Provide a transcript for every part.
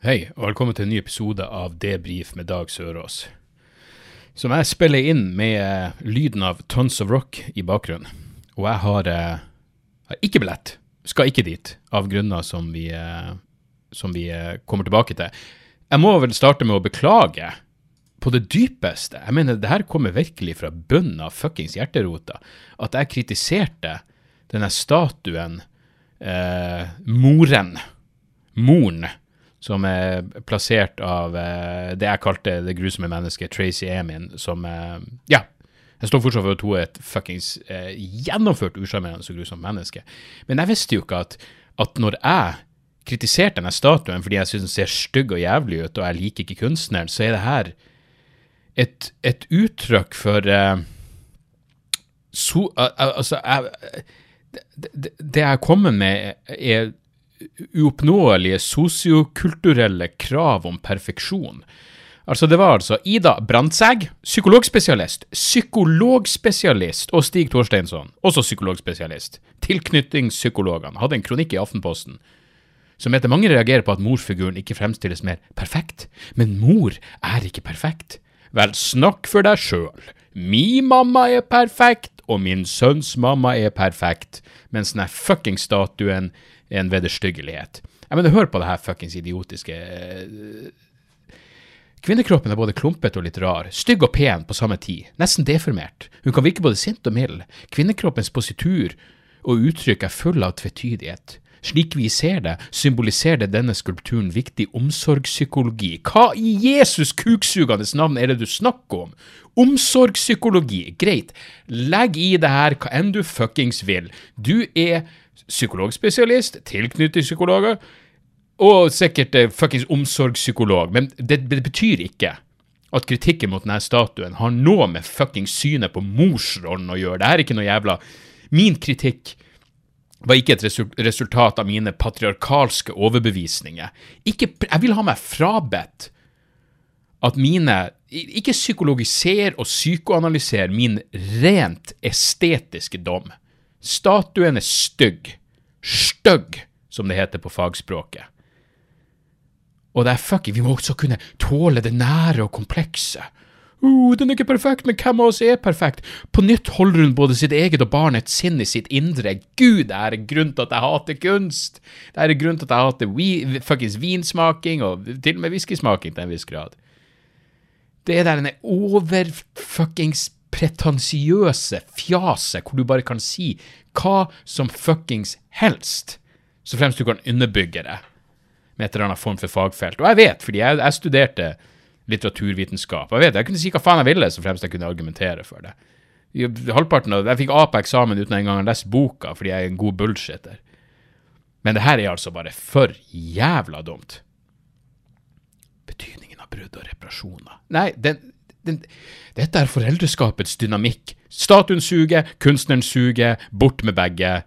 Hei, og velkommen til en ny episode av Debrif med Dag Sørås. Som jeg spiller inn med eh, lyden av Tons of Rock i bakgrunnen. Og jeg har, eh, har ikke billett. Skal ikke dit, av grunner som vi, eh, som vi eh, kommer tilbake til. Jeg må vel starte med å beklage på det dypeste. Jeg mener, det her kommer virkelig fra bunnen av fuckings hjerterota. At jeg kritiserte denne statuen, moren, moren, som er plassert av eh, det jeg kalte det grusomme mennesket Tracy Emin, som eh, Ja. Jeg står fortsatt for at hun er et fuckings eh, gjennomført usjarmerende og grusomt menneske. Men jeg visste jo ikke at, at når jeg kritiserte denne statuen fordi jeg syns den ser stygg og jævlig ut, og jeg liker ikke kunstneren, så er det her et, et uttrykk for eh, so, al- al- Altså, jeg, det, det, det jeg kommer med, er uoppnåelige sosiokulturelle krav om perfeksjon. Altså, det var altså Ida Brandtzæg, psykologspesialist, psykologspesialist, og Stig Torsteinsson, også psykologspesialist, tilknytningspsykologene, hadde en kronikk i Aftenposten som heter Mange reagerer på at morfiguren ikke fremstilles mer perfekt, men mor er ikke perfekt. Vel, snakk for deg sjøl. Mi mamma er perfekt, og min sønns mamma er perfekt, mens den fuckings statuen en vederstyggelighet. Jeg mener, hør på det her fuckings idiotiske eh, Kvinnekroppen er både klumpete og litt rar, stygg og pen på samme tid, nesten deformert. Hun kan virke både sint og mild. Kvinnekroppens positur og uttrykk er full av tvetydighet. Slik vi ser det, symboliserer det denne skulpturen viktig omsorgspsykologi. Hva i Jesus kuksugende navn er det du snakker om? Omsorgspsykologi, greit, legg i det her hva enn du fuckings vil. Du er psykologspesialist, tilknyttet psykologer, og sikkert eh, fuckings omsorgspsykolog, men det, det betyr ikke at kritikken mot denne statuen har noe med fuckings synet på morsrollen å gjøre. Det er ikke noe jævla Min kritikk var ikke et resultat av mine patriarkalske overbevisninger. Ikke, jeg vil ha meg frabedt at mine Ikke psykologisere og psykoanalysere min rent estetiske dom. Statuen er stygg. Stygg, som det heter på fagspråket. Og det er fucking, vi må også kunne tåle det nære og komplekse. Uh, den er ikke perfekt, men hvem av oss er perfekt? På nytt holder hun både sitt eget og barnets sinn i sitt indre. Gud, det er en grunn til at jeg hater kunst. Det er en grunn til at jeg hater vi, fuckings vinsmaking, og til og med whiskysmaking til en viss grad. Det er der denne over-fuckings pretensiøse fjaset hvor du bare kan si hva som fuckings helst, så fremst du kan underbygge det med et eller annet form for fagfelt. Og jeg vet, fordi jeg, jeg studerte litteraturvitenskap. Jeg vet, jeg kunne si hva faen jeg ville, så fremst jeg kunne argumentere for det. Halvparten av, Jeg fikk A på eksamen uten en gang å lese boka, fordi jeg er en god bullshitter. Men det her er altså bare for jævla dumt. Betydningen av brudd og reparasjoner. Nei, den, den, dette er foreldreskapets dynamikk. Statuen suger, kunstneren suger, bort med begge.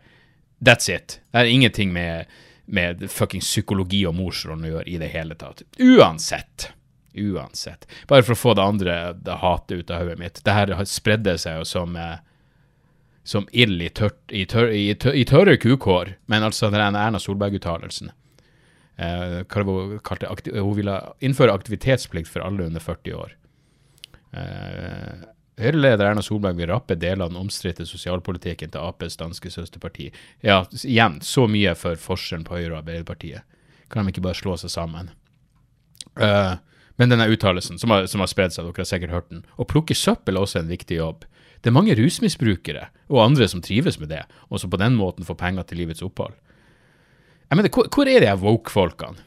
That's it. Det er ingenting med, med fuckings psykologi og morsrollen å gjøre i det hele tatt. Uansett. Uansett. Bare for å få det andre det hatet ut av hodet mitt. Det her spredde seg jo som eh, som ild i, tør, i, tør, i, tør, i tørre kukhår. Men altså den Erna Solberg-uttalelsen. Eh, hun Hun ville innføre aktivitetsplikt for alle under 40 år. Eh, Høyre-leder Erna Solberg vil rappe deler av den omstridte sosialpolitikken til Aps danske søsterparti. Ja, igjen, så mye for forskjellen på Høyre og Arbeiderpartiet. Kan de ikke bare slå seg sammen? Uh, men denne uttalelsen, som har, som har spredd seg, dere har sikkert hørt den. Å plukke søppel er også en viktig jobb. Det er mange rusmisbrukere og andre som trives med det, og som på den måten får penger til livets opphold. Jeg mener, hvor, hvor er de woke-folkene?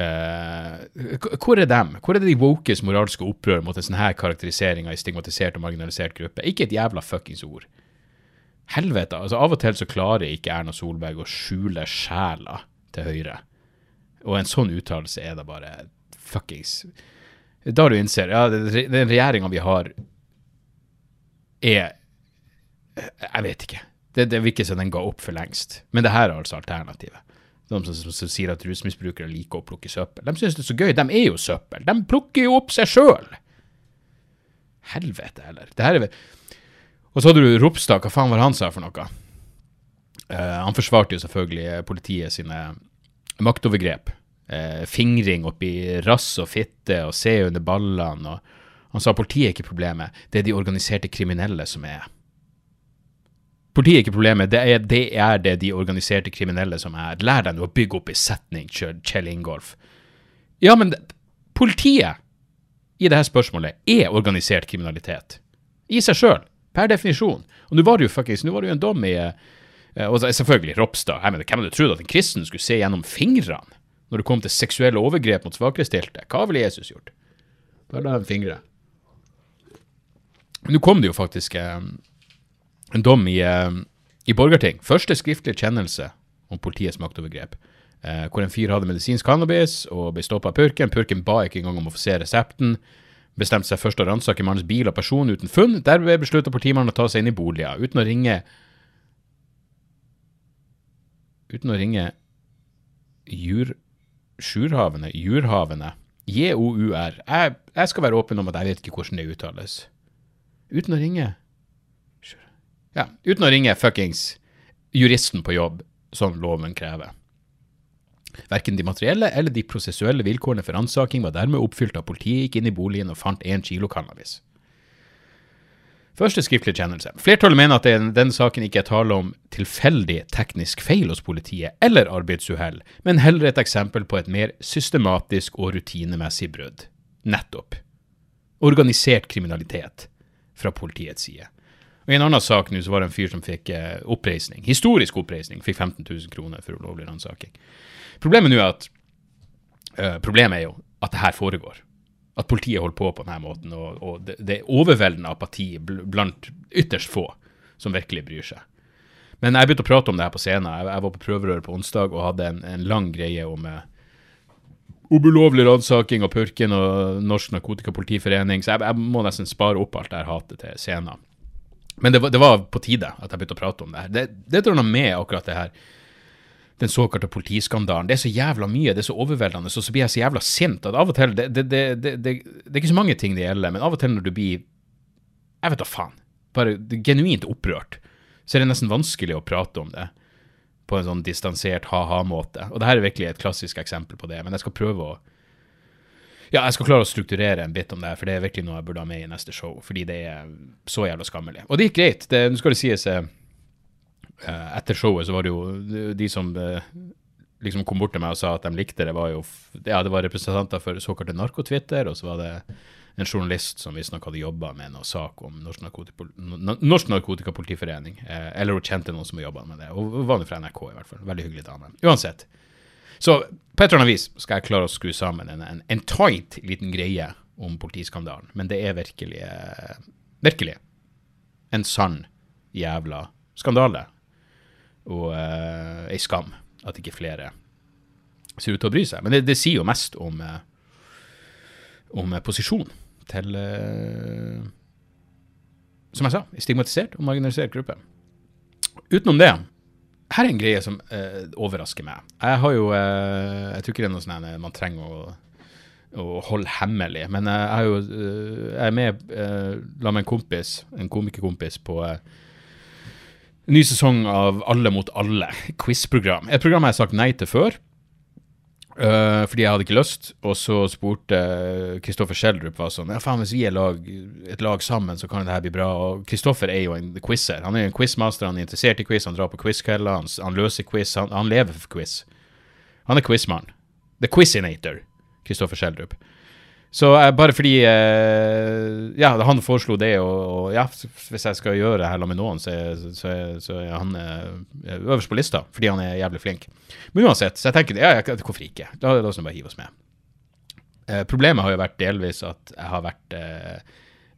Eh, hvor er dem? Hvor er det de wokes moralske opprør mot en sånn her karakterisering av en stigmatisert og marginalisert gruppe? Ikke et jævla fuckings ord. Helvete, altså av og til så klarer ikke Erna Solberg å skjule sjela til Høyre. Og en sånn uttalelse er da bare fuckings Da du innser Ja, den regjeringa vi har, er Jeg vet ikke. Det, det virker som den ga opp for lengst. Men det her er altså alternativet. De som, som, som sier at rusmisbrukere liker å plukke søppel. De syns det er så gøy. De er jo søppel. De plukker jo opp seg sjøl. Helvete heller. Det her er Og så hadde du Ropstad. Hva faen var han sa for noe? Uh, han forsvarte jo selvfølgelig politiet sine maktovergrep. Uh, fingring oppi rass og fitte og se under ballene. Og han sa politiet er ikke problemet, det er de organiserte kriminelle som er. Politiet er ikke problemet, det er, det er det de organiserte kriminelle som er. Lær deg nå å bygge opp i setning, Kjell Ingolf. Ja, men det, politiet i dette spørsmålet er organisert kriminalitet. I seg sjøl, per definisjon. Og nå var det jo fuckings, nå var det jo en dom i eh, og selvfølgelig Ropstad. Jeg mener, Hvem hadde trodd at en kristen skulle se gjennom fingrene når det kom til seksuelle overgrep mot svakerestilte? Hva ville Jesus gjort? Bare la dem fingre. Nå kom det jo faktisk eh, en dom i, eh, i Borgarting. Første skriftlige kjennelse om politiets maktovergrep. Eh, hvor en fyr hadde medisinsk cannabis og ble stoppa av purken. Purken ba ikke engang om å få se resepten. Bestemte seg først å ransake mannens bil og person uten funn. Derved beslutta politimannen å ta seg inn i boliger uten å ringe Uten å ringe jur... Sjurhavene? Jurhavene? J-O-U-R. Jeg, jeg skal være åpen om at jeg vet ikke hvordan det uttales. Uten å ringe Ja, uten å ringe fuckings juristen på jobb, som loven krever. Verken de materielle eller de prosessuelle vilkårene for ransaking var dermed oppfylt da politiet gikk inn i boligen og fant én kilo cannabis. Første skriftlige kjennelse. Flertallet mener at denne saken ikke er tale om tilfeldig teknisk feil hos politiet eller arbeidsuhell, men heller et eksempel på et mer systematisk og rutinemessig brudd. Nettopp. Organisert kriminalitet fra politiets side. Og I en annen sak nå så var det en fyr som fikk eh, oppreisning, historisk oppreisning, fikk 15 000 kroner for ulovlig ransaking. Problemet nå er at eh, Problemet er jo at det her foregår. At politiet holder på på denne måten, og, og det, det er overveldende apati blant ytterst få som virkelig bryr seg. Men jeg begynte å prate om det her på scenen. Jeg, jeg var på prøverøret på onsdag og hadde en, en lang greie om eh, om ulovlig ransaking og purken og Norsk Narkotikapolitiforening, så jeg, jeg må nesten spare opp alt det hatet til scenen. Men det var, det var på tide at jeg begynte å prate om det her. Det, det noe med akkurat det her den såkalte politiskandalen. Det er så jævla mye, det er så overveldende, og så blir jeg så jævla sint at av og til det, det er ikke så mange ting det gjelder, men av og til når du blir Jeg vet da faen. Bare genuint opprørt, så er det nesten vanskelig å prate om det på en sånn distansert ha-ha-måte. Og det her er virkelig et klassisk eksempel på det, men jeg skal prøve å ja, jeg skal klare å strukturere en bit om det for det er virkelig noe jeg burde ha med i neste show. Fordi det er så jævla skammelig. Og det gikk greit. Det, nå skal det sies eh, eh, Etter showet så var det jo de som eh, liksom kom bort til meg og sa at de likte det, var jo Ja, det var representanter for såkalte narkotwitter, og så var det en journalist som visstnok hadde jobba med noe sak om Norsk, Narkotikapol Norsk Narkotikapolitiforening. Eh, eller hun kjente noen som jobba med det. Og var nå fra NRK, i hvert fall. Veldig hyggelig dame. Uansett. Så på et eller annet vis skal jeg klare å skru sammen en, en, en tight liten greie om politiskandalen. Men det er virkelig, eh, virkelig en sann jævla skandale. Og uh, ei skam at ikke flere ser ut til å bry seg. Men det, det sier jo mest om, uh, om eh, posisjon til uh, Som jeg sa, stigmatisert og marginalisert gruppe. Utenom det her er en greie som eh, overrasker meg. Jeg har jo eh, Jeg tror ikke det er noe sånn her man trenger å, å holde hemmelig, men jeg, har jo, eh, jeg er med uh, la meg en kompis, en komikerkompis, på eh, ny sesong av Alle mot alle, quiz-program. Et program jeg har sagt nei til før. Eh, fordi jeg hadde ikke lyst, og så spurte Kristoffer Schjelderup var sånn Ja, faen, hvis vi er lag, et lag sammen, så kan det her bli bra. Og Kristoffer er jo en quizer. Han er jo en quizmaster, han er interessert i quiz, han drar på quizkvelder, han, han løser quiz, han, han lever for quiz. Han er quizmann. The Quizinator, Kristoffer Schjelderup. Så eh, bare fordi eh, Ja, han foreslo det, og, og ja, hvis jeg skal gjøre det her med noen, så, er- så, er- så er han eh, øverst på lista, fordi han er jævlig flink. Men uansett, så jeg tenker ja, ja, hvorfor ikke? La oss nå bare hive oss med. Eh, problemet har jo vært delvis at jeg har vært eh,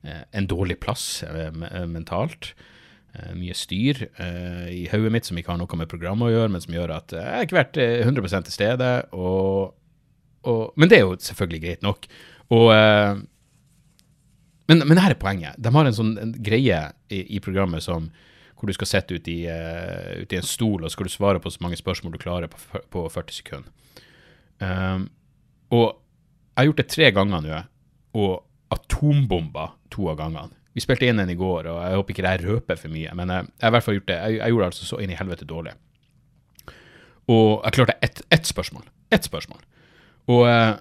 eh, en dårlig plass me- mentalt. mye styr i hodet mitt som ikke har noe med programmet å gjøre, men som gjør at jeg har ikke vært eh, 100 til stede. Og, og, men det er jo selvfølgelig greit nok. Og, eh, men, men her er poenget. De har en sånn en greie i, i programmet som hvor du skal sitte ute uh, ut i en stol og skal du svare på så mange spørsmål du klarer på, på 40 sekunder. Um, og jeg har gjort det tre ganger nå, og atombomba to av gangene. Vi spilte inn en i går, og jeg håper ikke det røper for mye, men jeg, jeg har i hvert fall gjort det. Jeg, jeg gjorde det altså så inn i helvete dårlig. Og jeg klarte ett et spørsmål. Ett spørsmål. Og, uh,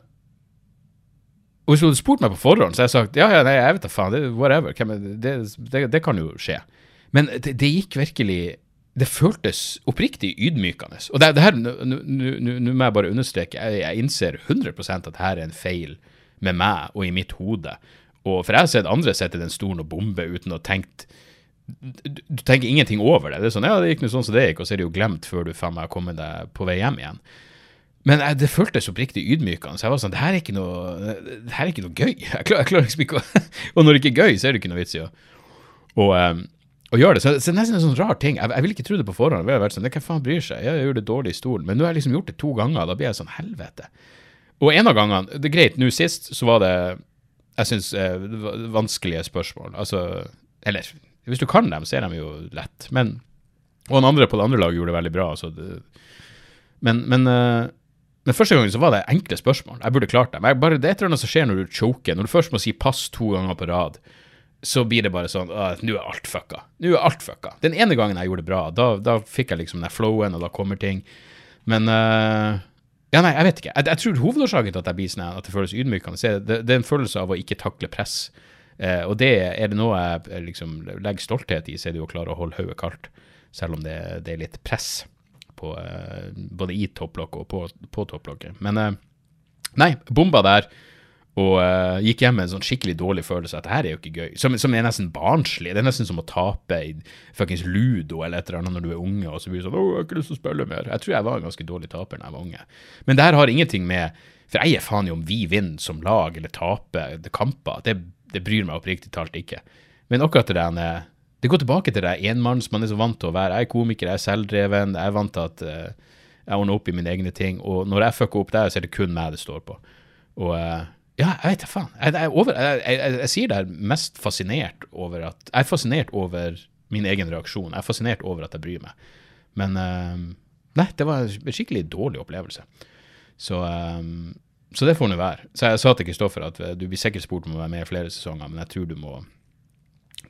hvis hun hadde spurt meg på forhånd, så hadde jeg sagt ja, ja, nei, jeg vet da faen, det, whatever. Er, det, det, det kan jo skje. Men det, det gikk virkelig Det føltes oppriktig ydmykende. Og det, det her, nå- nå nå- nå må jeg bare understreke, jeg, jeg innser 100 at dette er en feil med meg og i mitt hode. Og For jeg har sett andre sitte i den stolen og bombe uten å ha tenkt du, tenker ingenting over det. Det er sånn, ja, det gikk noe sånn som det gikk, og så er det jo glemt før du faen meg har kommet deg på vei hjem igjen. Men jeg, det føltes oppriktig ydmykende. Så jeg var sånn, det her er ikke noe, er ikke noe gøy. Jeg klarer, jeg klarer liksom ikke å Og når det ikke er gøy, så er det ikke noe vits i å og, gjør gjøre det. Så, så det er nesten en sånn rar ting. Jeg, jeg ville ikke tro det på forhånd. Jeg ville vært sånn, Hvem faen bryr seg? Jeg gjør det dårlig i stolen. Men nå har jeg liksom gjort det to ganger, da blir jeg sånn helvete. Og en av gangene Det er greit, nå sist så var det jeg syns eh, vanskelige spørsmål. Altså Eller hvis du kan dem, så er de jo lett. Men Og han andre på det andre laget gjorde det veldig bra. Det, men, men, eh, men første gangen så var det enkle spørsmål. Jeg burde klart dem. bare, det er et eller annet som skjer når du choker. Når du først må si pass to ganger på rad, så blir det bare sånn Nå er alt fucka. Nå er alt fucka. Den ene gangen jeg gjorde det bra, da, da fikk jeg liksom den flowen, og da kommer ting. Men uh, Ja, nei, jeg vet ikke. Jeg, jeg tror hovedårsaken til at jeg blir sånn, at det føles ydmykende, det, det er en følelse av å ikke takle press. Uh, og det er det noe jeg eh, liksom legger stolthet i, så er det jo å klare å holde hodet kaldt, selv om det, det er litt press på, eh, både i topplokket og på, på topplokket. Men eh, nei, bomba der. Og uh, gikk hjem med en sånn skikkelig dårlig følelse at det her er jo ikke gøy. Som, som er nesten barnslig. Det er nesten som å tape i fuckings ludo eller et eller annet når du er unge, og så blir du sånn 'Å, jeg har ikke lyst til å spille mer'. Jeg tror jeg var en ganske dårlig taper da jeg var unge. Men det her har ingenting med For jeg gir faen i om vi vinner som lag eller taper kamper. Det, det bryr meg oppriktig talt ikke. Men akkurat det der Det går tilbake til det enmanns man er så vant til å være. Jeg er komiker, jeg er selvdreven, jeg er vant til at uh, jeg ordner opp i mine egne ting. Og når jeg fucker opp der, så er det kun meg det står på. Og uh, ja, jeg vet da faen. Jeg, jeg, er over, jeg, jeg, sier det her mest fascinert over at Jeg er fascinert over min egen reaksjon. Jeg er fascinert over at jeg bryr meg. Men uh, nei, det var en skikkelig dårlig opplevelse. Så, så det får nå være. Så jeg sa til Kristoffer at du blir sikkert spurt om å være med i flere sesonger, men jeg tror du må,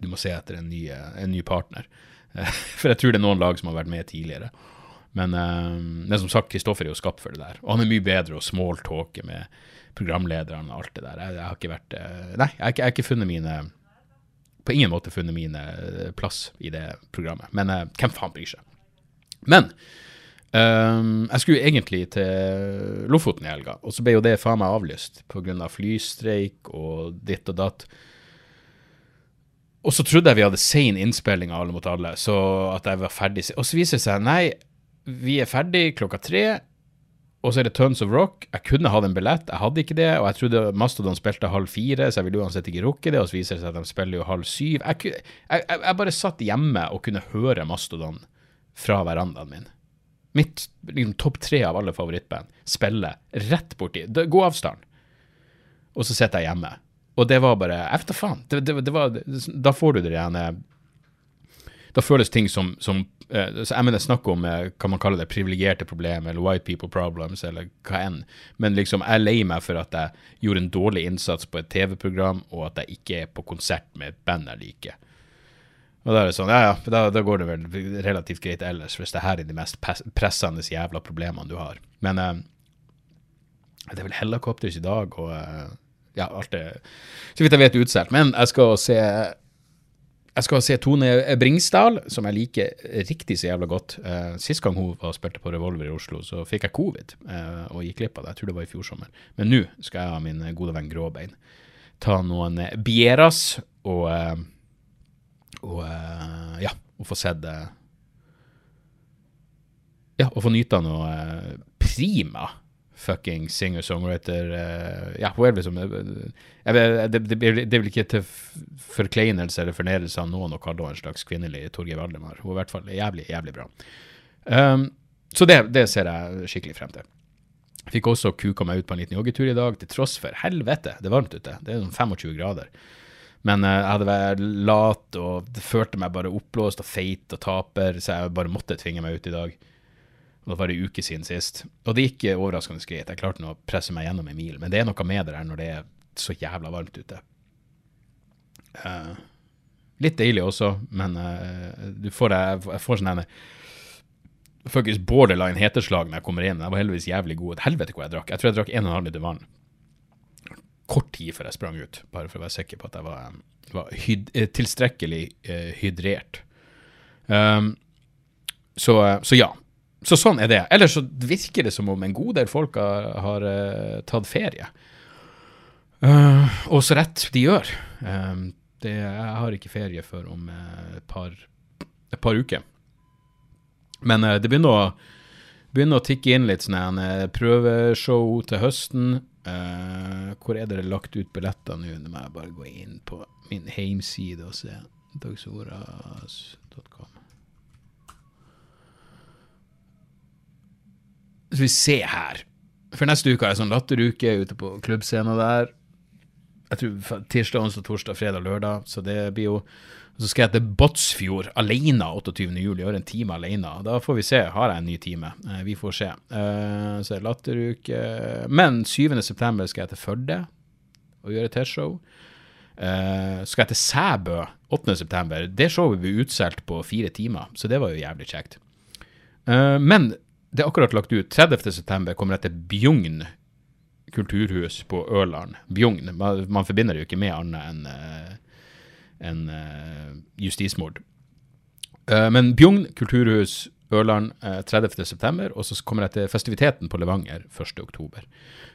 du må se etter en ny, eh, en ny partner. Eh, For jeg tror det er noen lag som har vært med tidligere. Men, det men som sagt, Kristoffer er jo skapt for det der. Og han er mye bedre å smalltalke med programlederne og alt det der. Jeg, jeg har ikke vært eh, Nei, jeg jeg har ikke funnet mine På ingen måte funnet mine eh, plass i det programmet. Men eh, hvem faen bryr seg? Men ehm, jeg skulle egentlig til Lofoten i helga, og så ble jo det faen meg avlyst pga. flystreik og ditt og datt. Og så trodde jeg vi hadde sein innspilling av Alle mot alle, så at jeg var ferdig. Og så viser det seg nei, vi er ferdig klokka tre, og så er det Tons of Rock. Jeg kunne hatt en billett, jeg hadde ikke det, og jeg trodde Mastodon spilte halv fire, så jeg ville uansett ikke rukke det, og så viser det seg at de spiller jo halv syv. Jeg, jeg, jeg bare satt hjemme og kunne høre Mastodon fra verandaen min. Mitt liksom, topp tre av alle favorittband spiller rett borti. Gå avstand. Og så sitter jeg hjemme. Og det var bare Jeg vet da faen. Det, det, det var, da får du det gjerne Da føles ting som, som eh, så Jeg mener snakk om kan hva man kaller det privilegerte problem, eller white people problems, eller hva enn. Men liksom, jeg er lei meg for at jeg gjorde en dårlig innsats på et TV-program, og at jeg ikke er på konsert med et band jeg liker. Og da er det sånn, ja ja, da, da går det vel relativt greit ellers, hvis det her er de mest pressende jævla problemene du har. Men eh, det er vel helikopters i dag, og eh, ja, alt er så vidt jeg vet utsolgt. Men jeg skal se jeg skal se Tone Bringsdal, som jeg liker riktig så jævla godt. Eh, sist gang hun var, spilte på Revolver i Oslo, så fikk jeg covid eh, og gikk glipp av det. Jeg tror det var i fjor sommer. Men nå skal jeg ha min gode venn Gråbein ta noen eh, bieras og eh, og eh, ja, og få sett det Ja, og få nyte av noe eh, prima fucking singer-songwriter uh, Ja, hun er liksom det, er ikke til forkleinelse eller fornedrelse av noen å kalle henne en slags kvinnelig Torgeir Valdemar. Hun er i hvert fall jævlig, jævlig bra. Um, så det, det, ser jeg skikkelig frem til. Fikk også kuka meg ut på en liten joggetur i dag, til tross for helvete, det er varmt ute. Det er sånn 25 grader. Men uh, jeg hadde vært lat og det følte meg bare oppblåst og feit og taper, så jeg bare måtte tvinge meg ut i dag. Og det var en uke siden sist. Og det gikk overraskende greit. Jeg klarte å presse meg gjennom en mil. Men det er noe med det der når det er så jævla varmt ute. Uh, litt deilig også, men uh, du får, jeg får sånn faktisk borderline heteslag når jeg kommer inn. Jeg var heldigvis jævlig god. Helvete hvor jeg drakk. Jeg tror jeg drakk 1,5 liter vann kort tid før jeg sprang ut, bare for å være sikker på at jeg var, var hyd, eh, tilstrekkelig uh, hydrert. Um, så, så, ja. Så sånn er det. Ellers så virker det som om en god del folk har, har uh, tatt ferie. Uh, og så rett de gjør. Um, det, jeg har ikke ferie før om et par, et par uker. Men det begynner å, begynner å tikke inn litt sånn prøveshow til høsten. Uh, hvor er det lagt ut billetter nå? Nå må jeg bare gå inn på min heimside og se. Dagsoras.com. Så vi ser her. For neste uke har jeg sånn latteruke ute på klubbscenen der. Jeg tror tirsdag, onsdag, torsdag, fredag, lørdag. Så det blir jo så skal jeg til Båtsfjord alene 28. juli, gjøre en time alene. Da får vi se. Har jeg en ny time? Eh, vi får se. Eh, så er det latteruke. Men 7. september skal jeg til Førde og gjøre T-show. Uh, skal jeg til Sæbø 8. september. Det showet blir utsolgt på fire timer, så det var jo jævlig kjekt. Uh, men det er akkurat lagt ut. 30. september kommer dette Bjugn kulturhus på Ørland. Bjugn. Man, man, forbinder det jo ikke med annet enn uh, en uh, justismord. Uh, men Bjugn kulturhus Ørland uh, eh, 30.9., og så kommer jeg festiviteten på Levanger 1.10.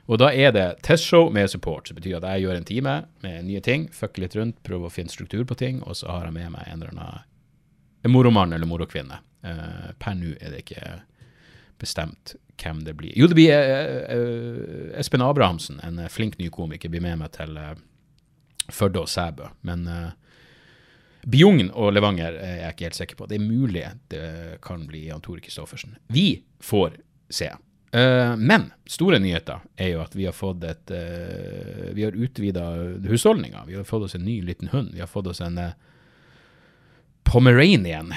Og da er det testshow med support, som betyr at jeg gjør en time med nye ting, fucker litt rundt, prøver å finne struktur på ting, og så har jeg med meg en eller annen moromann eller morokvinne. Per nå er det ikke bestemt hvem det blir. Jo, det blir uh, Espen Abrahamsen, en flink ny komiker, blir med meg til uh, Førde og Sæbø. Men Bjugn og Levanger er jeg ikke helt sikker på. Det er mulig det kan bli Jan Tore Christoffersen. Vi får se. Men store nyheter er jo at vi har fått et Vi har utvida husholdninga. Vi har fått oss en ny liten hund. Vi har fått oss en pomeranian.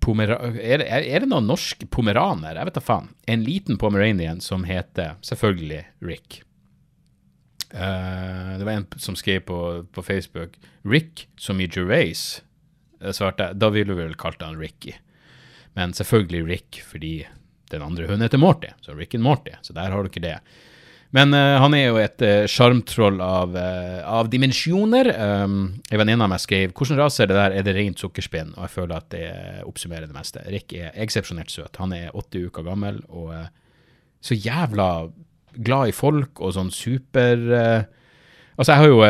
Pomera er, det, er, det noen norsk pomeraner? Jeg vet da faen. En liten pomeranian som heter selvfølgelig Rick. Uh, det var en som skrev på, på Facebook Rick som i Gervais svarte da ville vi vel kalt han Ricky. Men selvfølgelig Rick, fordi den andre hunden heter Morty, så Rick and Morty. Så der har du ikke det. Men uh, han er jo et uh, av, uh, av, dimensjoner. Um, en venninne av meg skrev hvordan rase det der, er det rent sukkerspinn? Og jeg føler at det oppsummerer det meste. Rick er eksepsjonelt søt. Han er åtte uker gammel og så jævla glad i folk og sånn super Altså, jeg har jo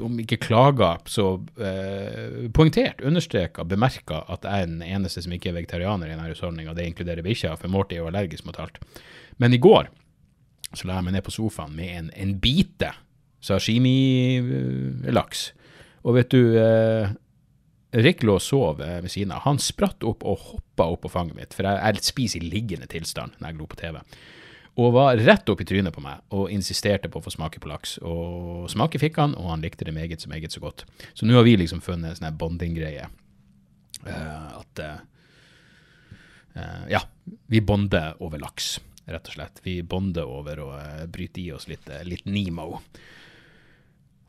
om ikke klager, så eh, poengtert, understreka, bemerka at jeg er den eneste som ikke er vegetarianer i denne husholdninga. Det inkluderer bikkja, for Morty er jo allergisk mot alt. Men i går så la jeg meg ned på sofaen med en, en bite sashimi-laks. Og vet du eh, Rick lå og sov eh, ved siden av. Han spratt opp og hoppa opp på fanget mitt, for jeg, jeg spiser i liggende tilstand når jeg glor på TV og var rett opp i trynet på meg og insisterte på å få smake på laks. Og smake fikk han, og han likte det meget meget så godt. Så nå har vi liksom funnet en sånn bonding-greie. Uh, at uh, uh, Ja, vi bonder over laks, rett og slett. Vi bonder over å bryte i oss litt, litt Nemo.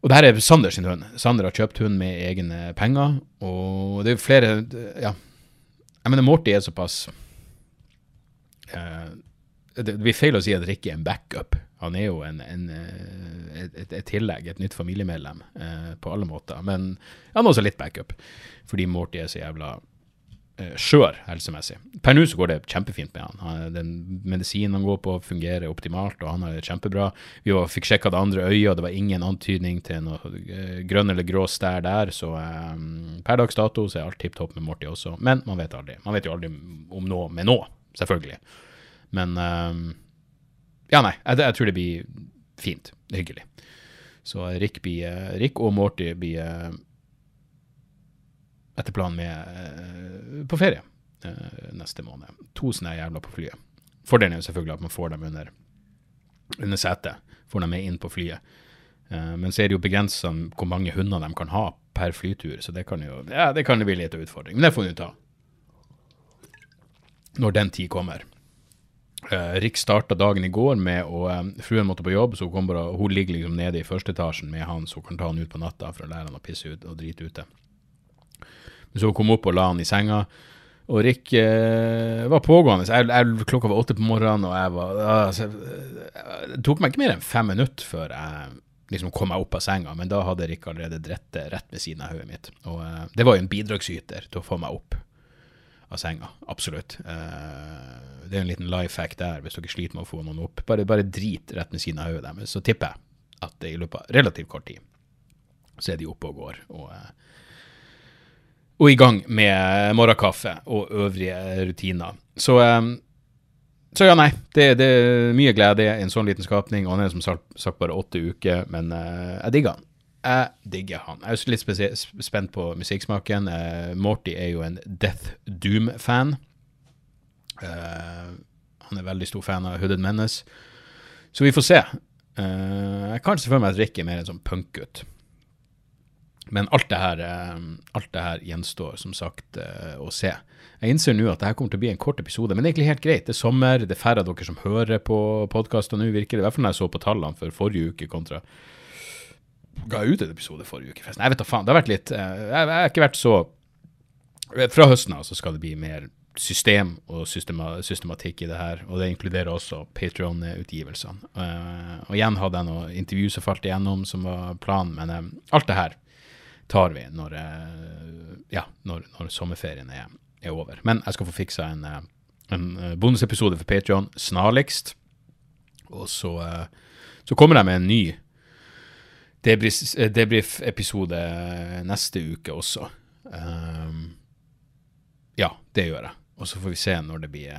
Og det her er Sander sin hund. Sander har kjøpt hund med egne penger, og det er flere Ja. Jeg mener, Morty er såpass uh, det blir feil å si at Rikke er en backup. Han er jo en, en, eh, et, et, tillegg, et nytt familiemedlem eh, på alle måter. Men han er også litt backup, fordi Morty er så jævla eh, skjør helsemessig. Per nå går det kjempefint med han. den medisinen han går på, fungerer optimalt, og han har det kjempebra. Vi fikk sjekka det andre øyet, og det var ingen antydning til noe eh, grønn eller grå stær der. Så um, per dags dato så er alt tipp topp med Morty også. Men man vet aldri. Man vet jo aldri om noe med nå, selvfølgelig. Men um, Ja, nei, jeg, jeg, tror det blir fint. Hyggelig. Så Rick, blir, Rick og Morty blir etter planen med uh, på ferie neste måned. To sånne jævla på flyet. Fordelen er jo selvfølgelig at man får dem under, under setet. Får dem med inn på flyet. men så er det jo begrensa hvor mange hunder de kan ha per flytur, så det kan jo ja, det kan bli litt av utfordring. Men det får vi ta når den tid kommer. Rick starta dagen i går med å Fruen måtte på jobb, så hun, bare, hun ligger liksom nede i første etasjen med han, så hun kan ta han ut på natta for å lære han å pisse ut og drite ute. Så hun kom opp og la han i senga, og Rick eh, var pågående. Jeg, jeg, klokka var åtte på morgenen, og jeg var altså, Det tok meg ikke mer enn fem minutter før jeg liksom kom meg opp av senga, men da hadde Rick allerede dritt rett ved siden av hodet mitt. Og eh, det var jo en bidragsyter til å få meg opp av senga. Absolutt. Eh, det er en liten life hack der, hvis dere sliter med å få noen opp. Bare, bare drit rett ved siden av hodet deres. Så tipper jeg at i løpet av relativt kort tid så er de oppe og går. Og, uh, og i gang med morgenkaffe og øvrige rutiner. Så, um, så ja, nei. Det, det, er mye glede i en sånn liten skapning. Og han er som sagt bare åtte uker, men uh, jeg digger han. Jeg digger han. Jeg er også litt spent på musikksmaken. Uh, Morty er jo en Death Doom-fan. Uh, han er veldig stor fan av Hooded Menace. Så vi får se. Jeg kan se for meg at Rick er mer en sånn punkgutt. Men alt det, her, alt det her gjenstår som sagt å se. Jeg innser nå at dette kommer til å bli en kort episode, men det er egentlig helt greit. Det er sommer, det er færre av dere som hører på podkaster nå, virker det. I hvert fall når jeg så på tallene for forrige uke kontra ga jeg ut en episode forrige uke. Jeg vet da faen. Det har vært litt Jeg, Jeg, har ikke vært så Fra høsten av så skal det bli mer system og systema, systematikk i det her, og det inkluderer også Patrion-utgivelsene. Uh, og igjen hadde jeg noen intervju som falt igjennom, som var planen, men alt det her tar vi når, uh, ja, når, når sommerferien er, er, over. Men jeg skal få fiksa en, en bonusepisode for Patrion snarligst, og så, så kommer jeg med en ny debrief-episode neste uke også. Um, ja, det gjør jeg. Og så får vi se når det blir,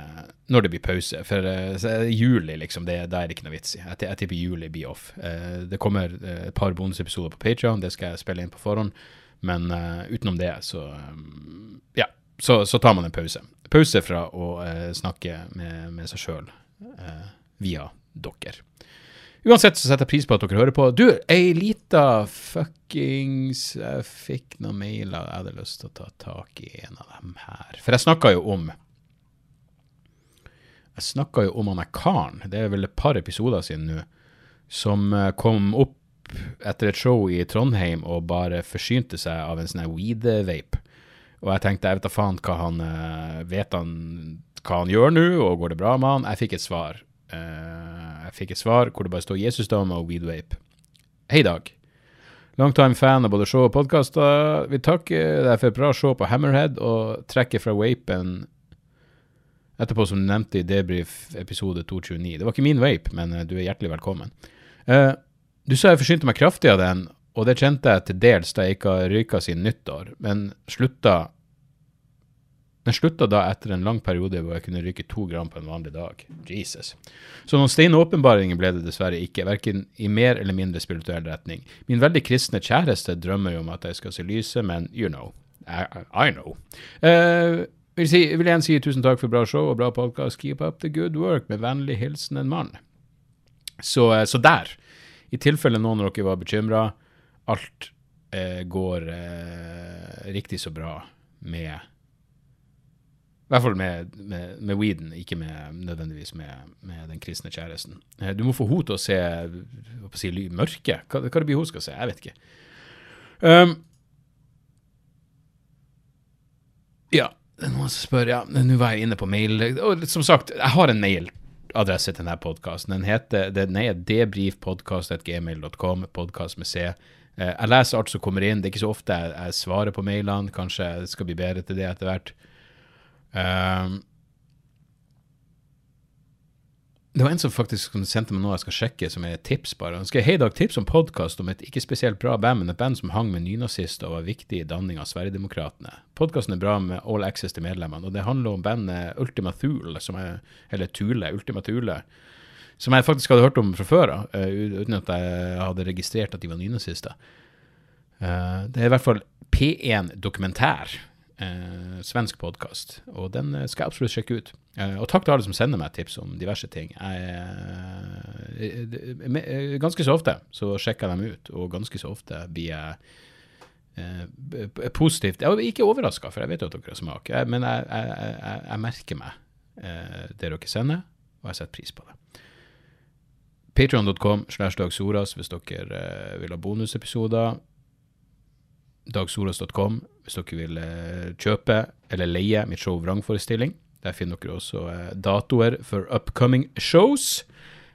når det blir pause. For uh, juli, liksom, det, det er det ikke noe vits i. Jeg, jeg tipper juli blir off. Uh, det kommer uh, et par bonusepisoder på Patreon, det skal jeg spille inn på forhånd. Men utenom det, så um, Ja, så, så, tar man en pause. Pause fra å snakke med, med seg sjøl via dere. Uansett så setter jeg pris på at dere hører på. Du, ei lita fuckings Jeg fikk noen mailer. Jeg hadde lyst til å ta tak i en av dem her. For jeg snakka jo om Jeg snakka jo om han er karen, det er vel et par episoder siden nå, som eh, kom opp etter et show i Trondheim og bare forsynte seg av en sånn weed-vape. Og jeg tenkte, jeg vet da faen hva han eh, Vet han hva han gjør nå, og går det bra med han? Jeg fikk et svar. Jeg fikk et svar hvor det bare står Jesusdama og Weedwape. Hei, Dag. Longtime fan av både show og podkaster. Vi takker deg for et bra show på Hammerhead og trekker fra vapen etterpå, som du nevnte i debrief episode 229. Det var ikke min vape, men eh, du er hjertelig velkommen. Uh, du sa jeg forsynte meg kraftig av den, og det kjente jeg til dels da jeg ikke har røyka siden nyttår, men slutta den slutta da etter en lang periode hvor jeg kunne ryke to gram på en vanlig dag. Jesus. Så noen steine åpenbaringer ble det dessverre ikke, verken i mer eller mindre spirituell retning. Min veldig kristne kjæreste drømmer jo om at jeg skal se lyset, men you know. I, I know. Uh, vil, si, vil igjen si tusen takk for bra show og bra podkast. Keep up the good work. Med vennlig hilsen en mann. Så, uh, så der, i tilfelle noen av dere var bekymra, alt uh, går riktig så bra med i hvert fall med, med, med weeden, ikke med, nødvendigvis med, med, den kristne kjæresten. Eh, du må få henne til å se å si, mørke. Hva, hva det blir hun skal se? Jeg vet ikke. Um, ja, noen som spør Ja, nå var jeg inne på mail. Og som sagt, jeg har en mailadresse til denne podkasten. Den heter den er debrifpodkast.gmail.com, podkast med C. Eh, jeg leser alt som kommer inn. Det er ikke så ofte jeg, jeg svarer på mailene. Kanskje jeg skal bli bedre til det etter hvert. Um, Det var en som faktisk sendte meg noe jeg skal sjekke, som er et tips bare. Han skrev hei Dag, tips om podkast om et ikke spesielt bra band, men et band som hang med nynazister og var viktig i danning av Sverigedemokraterna. Podkasten er bra med all access til medlemmene, og det handler om bandet Ultima Thule, er, eller Thule, Ultima Thule, som jeg faktisk hadde hørt om fra før av, uh, uten at jeg hadde registrert at de var nynazister. Uh, det er i hvert fall P1 Dokumentær eh, svensk podkast, og den eh, skal jeg absolutt sjekke ut. Eh, og takk til alle som sender meg tips om diverse ting. Jeg, eh, ganske så ofte så sjekker jeg dem ut, og ganske så ofte blir jeg eh, positivt Jeg er ikke overraska, for jeg vet jo at dere har smak, jeg, men jeg, jeg, jeg, merker meg eh, det dere sender, og jeg setter pris på det. Patreon.com slash Dag hvis dere vil ha bonusepisoder dagsoros.com hvis dere vil eh, kjøpe eller leie mitt show Vrangforestilling. Der finner dere også eh, datoer for upcoming shows.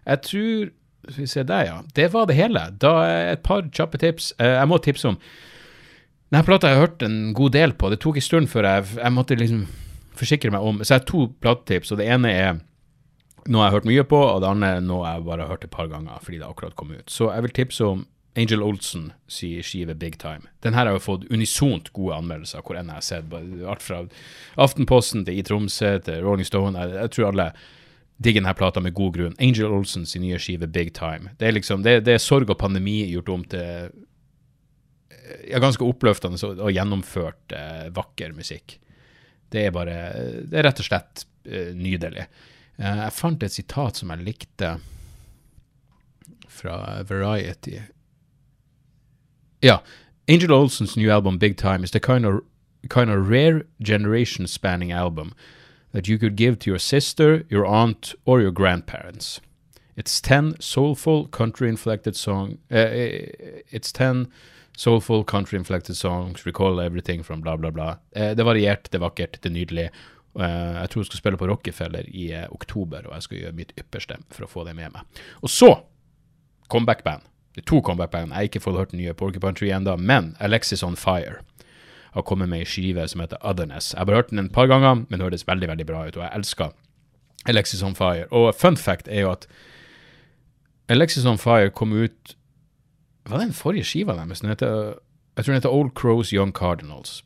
Jeg tror Skal vi se der, ja. Det var det hele. Da er et par kjappe tips. Eh, jeg må tipse om Denne plata har hørt en god del på. Det tok en stund før jeg, jeg måtte liksom forsikre meg om Så jeg har to platetips, og det ene er noe jeg har hørt mye på, og det andre er noe jeg bare har hørt et par ganger fordi det akkurat kom ut. Så jeg vil tipse om Angel Olsen sier skive Big Time. Den her har jo fått unisont gode anmeldelser hvor enn jeg har sett. Alt fra Aftenposten til I Tromsø til Rolling Stone. Jeg, jeg tror alle digger denne plata med god grunn. Angel Olsen sin nye skive Big Time. Det er liksom, det, det er sorg og pandemi gjort om til ja, ganske oppløftende og, gjennomført eh, vakker musikk. Det er bare Det er rett og slett eh, nydelig. Eh, jeg fant et sitat som jeg likte fra Variety. Yeah, Angel Olsen's new album, Big Time, is the kind of kind of rare generation spanning album that you could give to your sister, your aunt, or your grandparents. It's 10 soulful country inflected song. Uh, it's 10 soulful country inflected songs. Recall everything from bla, bla, bla. Uh, det er variert, det er vakkert, det nydelig. Uh, jeg tror jeg skal spille på Rockefeller i uh, oktober, og jeg skal gjøre mitt ypperste for å få det med meg. Og så comeback-band. To comeback-band. Jeg har ikke fått hørt den nye Porcupine Tree ennå, men Alexis On Fire har kommet med ei skive som heter Otherness. Jeg har bare hørt den et par ganger, men det høres veldig veldig bra ut, og jeg elsker Alexis On Fire. Og fun fact er jo at Alexis On Fire kom ut Hva det den forrige skiva deres? Jeg tror den heter Old Crows Young Cardinals.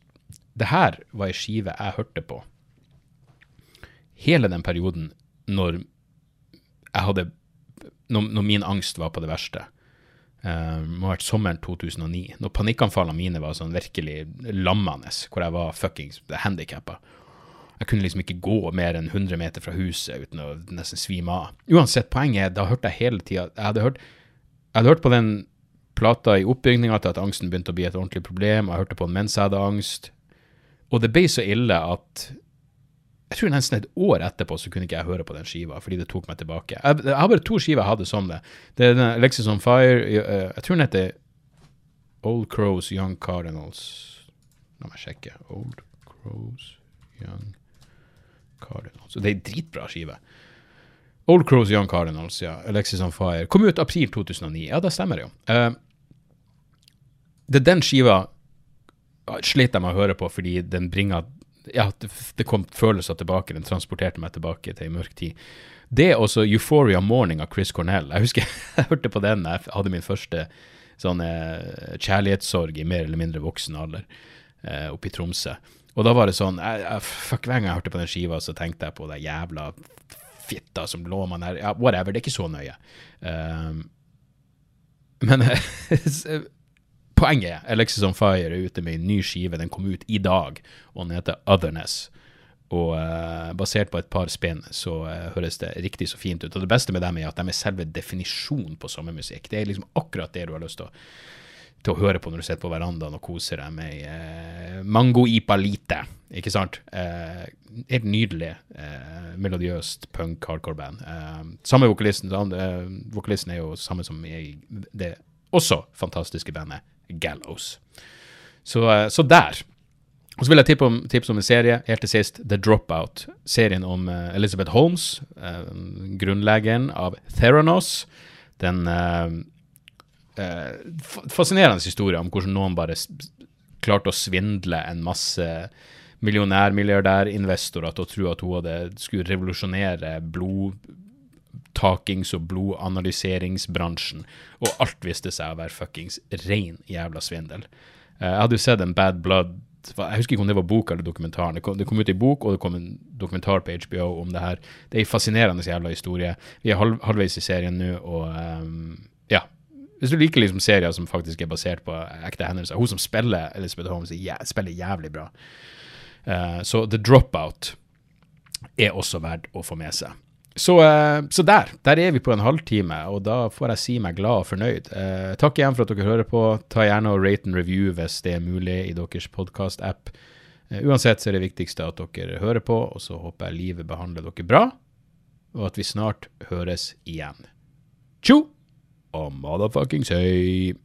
Det her var ei skive jeg hørte på hele den perioden når jeg hadde når, når min angst var på det verste. Uh, må ha vært sommeren 2009, når panikkanfallene mine var sånn virkelig lammende, hvor jeg var fuckings handikappa. Jeg kunne liksom ikke gå mer enn 100 meter fra huset uten å nesten svime av. Uansett, poenget er, da hørte jeg hele tida jeg, hadde hørt, jeg hadde hørt på den plata i oppbygninga til at angsten begynte å bli et ordentlig problem, og jeg hørte på den mens jeg hadde angst. Og det ble så ille at jeg tror nesten et år etterpå så kunne ikke jeg høre på den skiva, fordi det tok meg tilbake. Jeg, jeg har bare to skiver jeg hadde som det. Det er Alexis on Fire. Eh, jeg tror den heter Old Crows Young Cardinals. La meg sjekke. Old Crows Young Cardinals. Det er ei dritbra skive. Old Crows Young Cardinals, ja. Alexis on Fire. Kom ut april 2009. Ja, det stemmer jo. Uh, det er den skiva sliter jeg med å høre på fordi den bringer ja, det, det kom følelser tilbake. Den transporterte meg tilbake til ei mørk tid. Det er også Euphoria Morning av Chris Cornell. Jeg husker jeg hørte på den jeg hadde min første sånn eh, kjærlighetssorg i mer eller mindre voksen alder eh, oppe i Tromsø. Og da var det sånn jeg, Fuck, hver gang jeg hørte på den skiva, så tenkte jeg på det jævla fitta som lå man her. Ja, whatever, det er ikke så nøye. Um, men Poenget er Alexis on Fire er ute med en ny skive. Den kom ut i dag, og den heter Otherness. Og uh, basert på et par spinn så uh, høres det riktig så fint ut. Og det beste med dem er at de er selve definisjonen på sommermusikk. Det er liksom akkurat det du har lyst til å, til å høre på når du sitter på verandaen og koser deg med uh, mango ipa lite. Ikke sant? helt nydelig melodiøst punk hardcore-band. samme vokalisten, vokalisten er jo samme som i det også fantastiske bandet Gallows. Så, eh, så der. Og så vil jeg tippe om, tipse om en serie helt til sist, The Dropout. Serien om uh, Elizabeth Holmes, uh, grunnleggeren av Theranos. Den fascinerende historie om hvordan noen bare klarte å svindle en masse millionær-milliardærinvestorer til å tro at hun hadde skulle revolusjonere blod blodtakings- og blodanalyseringsbransjen, og alt viste seg å være fuckings rein jævla svindel. Eh, jeg hadde jo sett en Bad Blood jeg husker ikke om det var bok eller dokumentaren. Det kom, det kom ut i bok, og det kom en dokumentar på HBO om det her. Det er en fascinerende jævla historie. Vi er halv, halvveis i serien nå, og um, ja. Hvis du liker liksom serier som faktisk er basert på ekte hendelser Hun som spiller Elizabeth Holmes, spiller jævlig bra. Uh, så The Dropout er også verdt å få med seg. Så, uh, så, der. Der er vi på en halvtime, og da får jeg si meg glad og fornøyd. Eh, takk igjen for at dere hører på. Ta gjerne og rate and review hvis det er mulig i deres podkast-app. uansett så er det viktigste at dere hører på, og så håper jeg livet behandler dere bra, og at vi snart høres igjen. Tjo og motherfuckings høy!